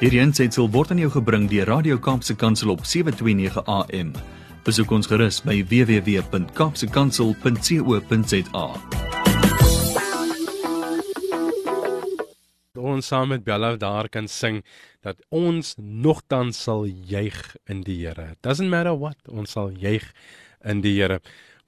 Hierdie aanseit sal word aan jou gebring deur Radio Kaapse Kansel op 7:29 AM. Besoek ons gerus by www.kapsekansel.co.za. Ons saam met Bella daar kan sing dat ons nogtans sal juig in die Here. Doesn't matter what, ons sal juig in die Here.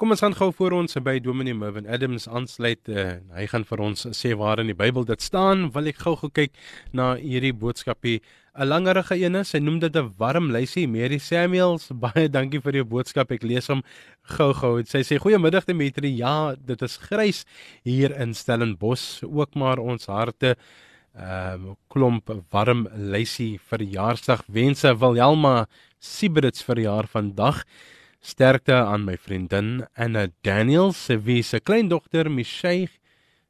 Kom ons gaan gou voor ons by Dominee Mervin Adams aansluit. Uh, hy gaan vir ons sê waar in die Bybel dit staan. Wil ek gou gekyk na hierdie boodskapie. 'n Langerige een is, hy noem dit 'n warm lysie. Mary Samuels, baie dankie vir jou boodskap. Ek lees hom gou-gou. Sy sê goeiemiddag Dimitri. Ja, dit is grys hier in Stellenbosch, ook maar ons harte ehm um, klomp warm lysie verjaarsdag wense Wilhelma Siebrits verjaar vandag. Sterkte aan my vriendin Anna Daniels, se wie se kleindogter Michelle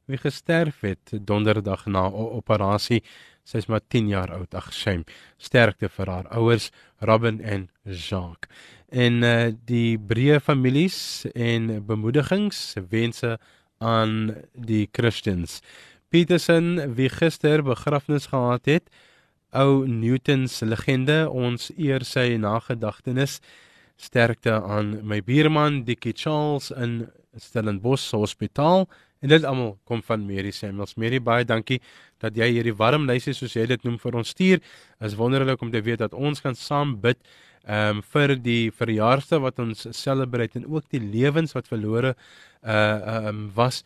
wie gesterf het donderdag na 'n operasie. Sy is maar 10 jaar oud. Ag, shame. Sterkte vir haar ouers, Robin en Jacques. En uh die breë families en bemoedigings wense aan die Christians. Peterson wie gister begrafnis gehad het, ou Newton se legende, ons eer sy nagedagtenis sterkte aan my buurman Dickie Charles in Stellenbosch Hospitaal en dit almal kom van Mary Samuels. Mary baie dankie dat jy hierdie warm lysie soos jy dit noem vir ons stuur. Is wonderlik om te weet dat ons kan saam bid ehm um, vir die verjaarsdag wat ons celebrate en ook die lewens wat verlore uh ehm um, was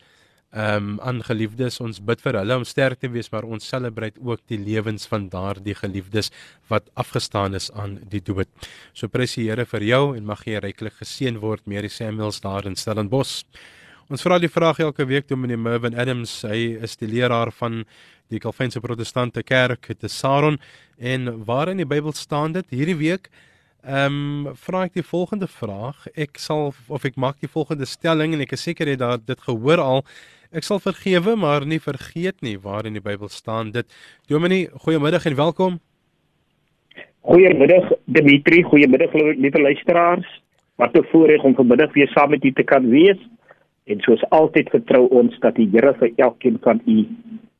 ehm um, aan geliefdes ons bid vir hulle om sterk te wees maar ons celebrate ook die lewens van daardie geliefdes wat afgestaan is aan die dood. So prys die Here vir jou en mag jy ryklik geseën word Mary Samuels daar in Stellenbosch. Ons vra die vraag elke week toe meneer Mervin Adams, hy is die leraar van die Calvinse Protestante Kerk te Saron en waar in die Bybel staan dit hierdie week Ehm um, vra ek die volgende vraag. Ek sal of ek maak die volgende stelling en ek is seker jy het dit gehoor al. Ek sal vergewe, maar nie vergeet nie waar in die Bybel staan dit. Dominee, goeiemiddag en welkom. Goeiemiddag Dimitri, goeiemiddag liewe luisteraars. Wat 'n voorreg om vanmiddag weer saam met u te kan wees. En soos altyd vertrou ons dat die Here vir elkeen van u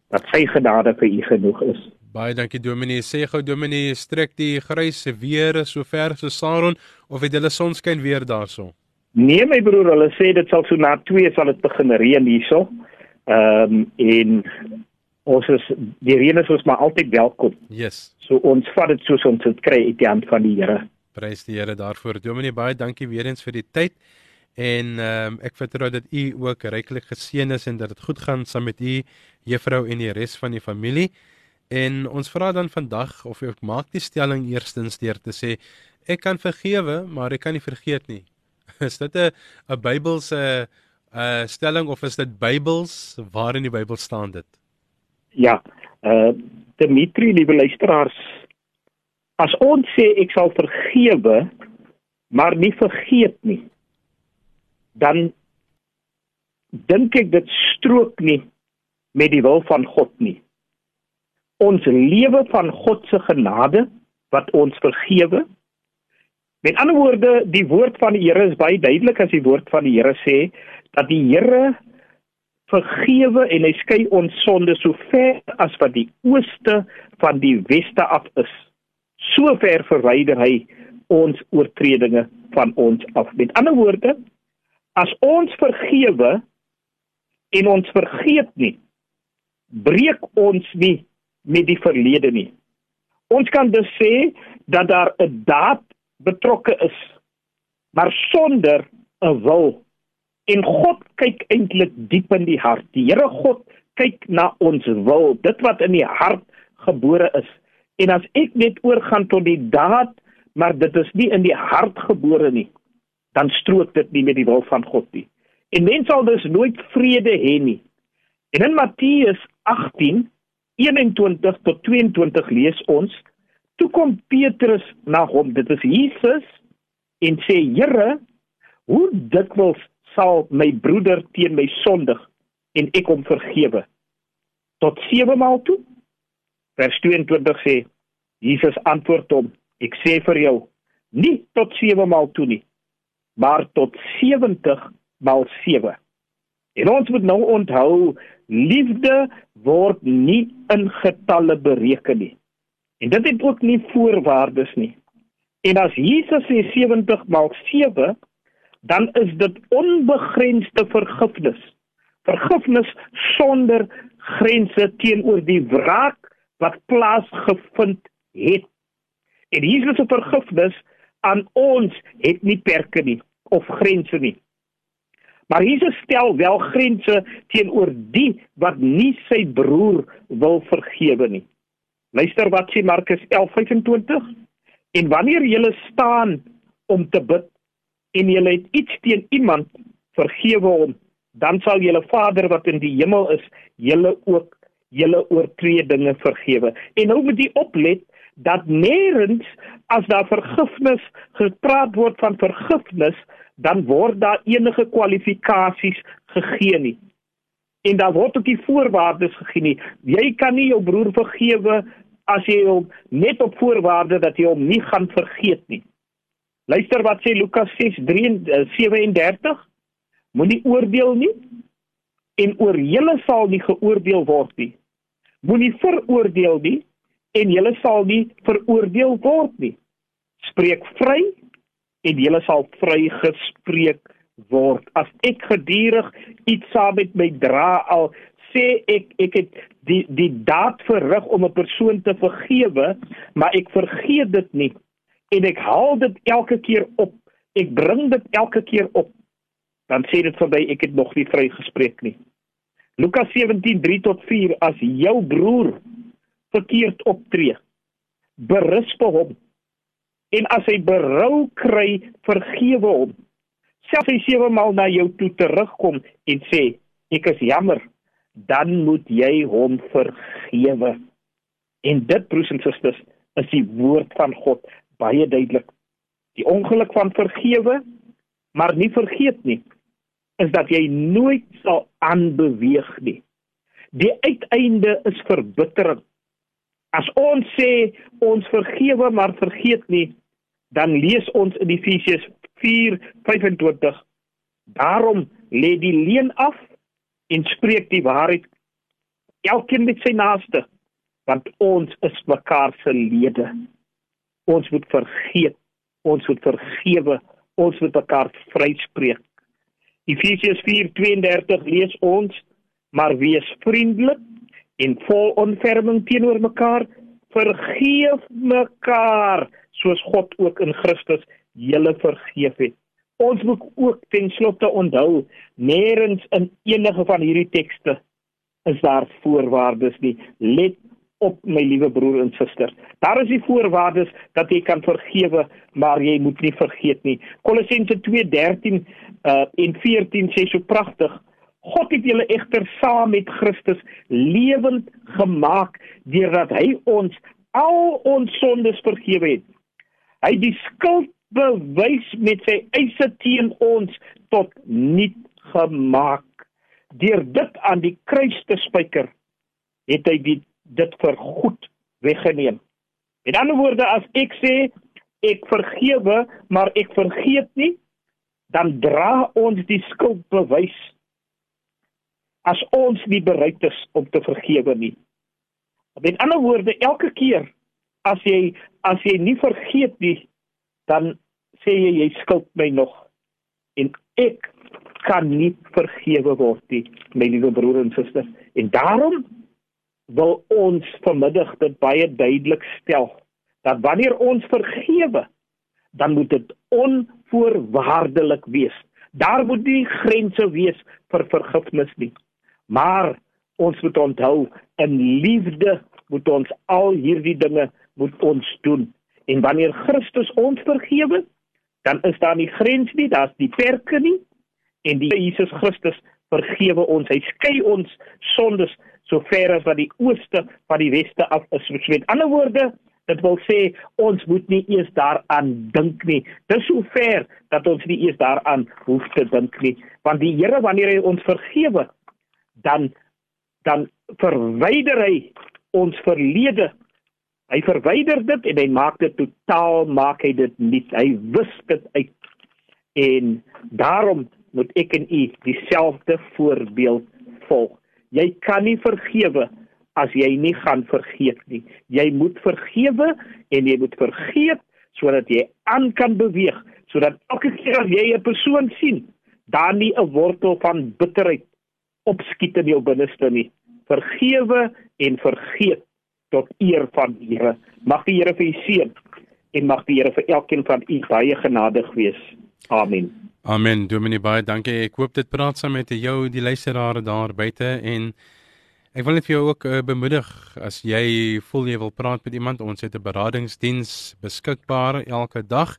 dat sy genade vir u genoeg is. Baie dankie Dominee. Sê gou Dominee, strek die grys weer so ver so Saron of het hulle sonskyn weer daarso? Nee my broer, hulle sê dit sal so na 2 sal dit begin reën hierso. Ehm um, en ons is die reën is ons maar altyd welkom. Yes. So ons vat dit soos ons dit kry uit die hand van die Here. Prys die Here daarvoor. Dominee, baie dankie weer eens vir die tyd. En ehm um, ek vertrou dat u ook ryklik geseën is en dat dit goed gaan saam met u juffrou en die res van die familie. En ons vra dan vandag of ek maak die stelling eerstens deur te sê ek kan vergewe, maar ek kan nie vergeet nie. is dit 'n 'n Bybelse 'n uh, stelling of is dit Bybels waar in die Bybel staan dit? Ja, uh, Dimitri, liewe luisteraars, as ons sê ek sal vergewe, maar nie vergeet nie, dan dink ek dit strook nie met die wil van God nie. Ons lewe van God se genade wat ons vergewe Met ander woorde, die woord van die Here is baie duidelik as die woord van die Here sê dat die Here vergewe en hy skei ons sonde so ver as wat die ooste van die weste af is. So ver verwyder hy ons oortredinge van ons af. Met ander woorde, as ons vergewe en ons vergeet nie, breek ons nie met die verlede nie. Ons kan dus sê dat daar 'n daad betrokke is maar sonder 'n wil. En God kyk eintlik diep in die hart. Die Here God kyk na ons wil dit wat in die hart gebore is. En as ek net oorgaan tot die daad maar dit is nie in die hart gebore nie dan strook dit nie met die wil van God nie. En mens sal dus nooit vrede hê nie. En in Matteus 18 21 tot 22 lees ons Toe kom Petrus na hom, dit is Jesus, en sê: "Here, hoe dikwels sal my broeder teen my sondig en ek hom vergewe? Tot 7 maal toe?" Vers 22 sê Jesus antwoord hom: "Ek sê vir jou, nie tot 7 maal toe nie, maar tot 70 maal 7." En ons moet nou onthou, liefde word nie in getalle bereken nie. En dit het ook nie voorwaardes nie. En as Jesus sê 70 maal 7, dan is dit onbegrensde vergifnis. Vergifnis sonder grense teenoor die wraak wat plaasgevind het. En Jesus se vergifnis aan ons het nie perke nie of grense nie. Maar Jesus stel wel grense teenoor die wat nie sy broer wil vergewe nie. Luister wat sê Markus 11:25. En wanneer jy staan om te bid en jy het iets teen iemand, vergewe hom, dan sal julle Vader wat in die hemel is, julle ook julle oortredinge vergewe. En nou moet jy oplet dat nêrens as daar vergifnis gepraat word van vergifnis, dan word daar enige kwalifikasies gegee nie. En daar word ook nie voorwaardes gegee nie. Jy kan nie jou broer vergewe as jy hom net op voorwaarde dat jy hom nie gaan vergeet nie. Luister wat sê Lukas 6:37. Eh, Moenie oordeel nie en oor julle sal nie geoordeel word nie. Moenie veroordeel nie en julle sal nie veroordeel word nie. Spreek vry en julle sal vrygespreek word. As ek gedurig iets saam met my dra al sê ek ek het die die daad verrig om 'n persoon te vergewe, maar ek vergeet dit nie en ek haal dit elke keer op. Ek bring dit elke keer op. Dan sê dit verby ek het nog nie vrygespreek nie. Lukas 17:3 tot 4 as jou broer verkeerd optree, berisp hom En as hy berou kry, vergewe hom. Selfs hy sewe maal na jou toe terugkom en sê, "Ek is jammer," dan moet jy hom vergewe. En dit broers en susters, is die woord van God baie duidelik. Die ongeluk van vergewe, maar nie vergeet nie, is dat jy nooit sal aanbeweeg nie. Die uiteinde is verbittering. As ons sê ons vergewe maar vergeet nie, dan lees ons in Efesiërs 4:25 Daarom lê die leuen af en spreek die waarheid elkeen met sy naaste want ons is mekaar se lede. Ons moet vergeet, ons moet vergewe, ons moet mekaar vryspreek. Efesiërs 4:32 lees ons maar wees vriendelik en vol ontferming teenoor mekaar vergeef mekaar soos God ook in Christus julle vergeef het. Ons moet ook ten slotte onthou nêrens in enige van hierdie tekste is daar voorwaardes nie. Let op my liewe broer en suster. Daar is die voorwaardes dat jy kan vergewe maar jy moet nie vergeet nie. Kolossense 2:13 uh, en 14 sê so pragtig God het julle egter saam met Christus lewend gemaak deurdat hy ons al ons sondes vergewe het. Hy het die skuld bewys met sy eise teen ons tot niet gemaak. Deur dit aan die kruis te spyker, het hy die, dit vir goed weggeneem. Met ander woorde as ek sê ek vergewe, maar ek vergeet nie, dan dra ons die skuld bewys as ons nie bereid is om te vergewe nie. Met ander woorde, elke keer as jy as jy nie vergeet nie, dan sê jy jy skuld my nog en ek kan nie vergewe word nie, my liewe broer en suster. En daarom wil ons vanmiddag dit baie duidelik stel dat wanneer ons vergewe, dan moet dit onvoorwaardelik wees. Daar moet nie grense wees vir vergifnis nie. Maar ons moet onthou in liefde moet ons al hierdie dinge moet ons doen. En wanneer Christus ons vergewe, dan is daar nie grens nie, daar's die perke nie. En die Jesus Christus vergewe ons. Hy skei ons sondes so ver as wat die ooste van die weste af is. Met ander woorde, dit wil sê ons moet nie eers daaraan dink nie. Dis so ver dat ons nie eers daaraan hoef te dink nie. Want die Here wanneer hy ons vergewe, dan dan verwyder hy ons verlede. Hy verwyder dit en hy maak dit totaal maak hy dit nie. Hy wis dit uit. En daarom moet ek en u dieselfde voorbeeld volg. Jy kan nie vergewe as jy nie gaan vergeet nie. Jy moet vergewe en jy moet vergeet sodat jy aan kan beweeg, sodat elke keer as jy 'n persoon sien, daar nie 'n wortel van bitterheid opskiet in jou binneste nie. Vergewe en vergeet tot eer van die Here. Mag die Here vir u seën en mag die Here vir elkeen van u baie genadig wees. Amen. Amen. Dominee baie dankie. Ek hoop dit praat saam met jou die luisteraars daar buite en ek wil net vir jou ook uh, bemoedig as jy voel jy wil praat met iemand, ons het 'n beradingsdiens beskikbaar elke dag.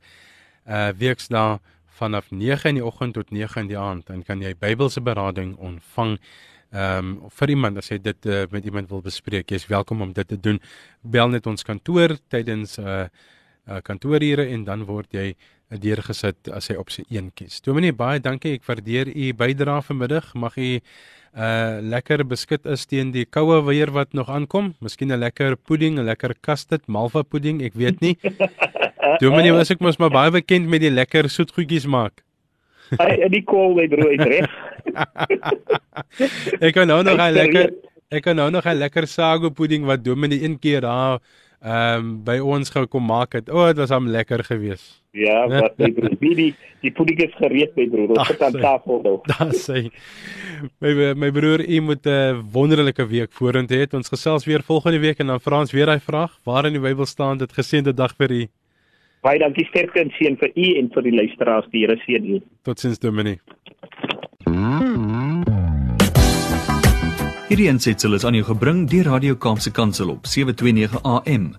Uh weksdae vanaf 9 in die oggend tot 9 in die aand dan kan jy Bybelse berading ontvang. Ehm um, vir iemand as jy dit uh, met iemand wil bespreek, jy's welkom om dit te doen. Bel net ons kantoor tydens uh, uh, kantoorure en dan word jy deurgesit as jy opsie 1 kies. Dominee, baie dankie. Ek waardeer u bydrae vanmiddag. Mag u uh lekker beskik is teen die koue weer wat nog aankom. Miskien 'n lekker pudding, 'n lekker custard, malva pudding, ek weet nie. Dominee, was ek mos maar baie bekend met die lekker soetgoedjies maak. Hy die kool my broer is reg. ek kan nou nog 'n lekker ek kan nou nog 'n lekker sago pudding wat Dominee een keer daar ehm um, by ons gou kom maak het. O, oh, dit was hom lekker geweest. Ja, wat my broer, wie die die pudding is gereed my broer. Ons het aan tafel nou. Daar sê. My my broer, u moet 'n wonderlike week vorentoe hê. Ons gesels weer volgende week en dan Frans weer daai vraag. Waar in die Bybel staan dit geseënde dag vir u? Baie dankie sterkte en seën vir u en vir die luisteraars. Die Here seën u. Totsiens Dominee. Hierdie ensitsel is aan jou gebring deur Radio Kaapse Kansel op 729 AM.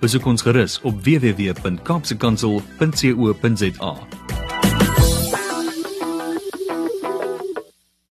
Besoek ons gerus op www.kaapsekansel.co.za.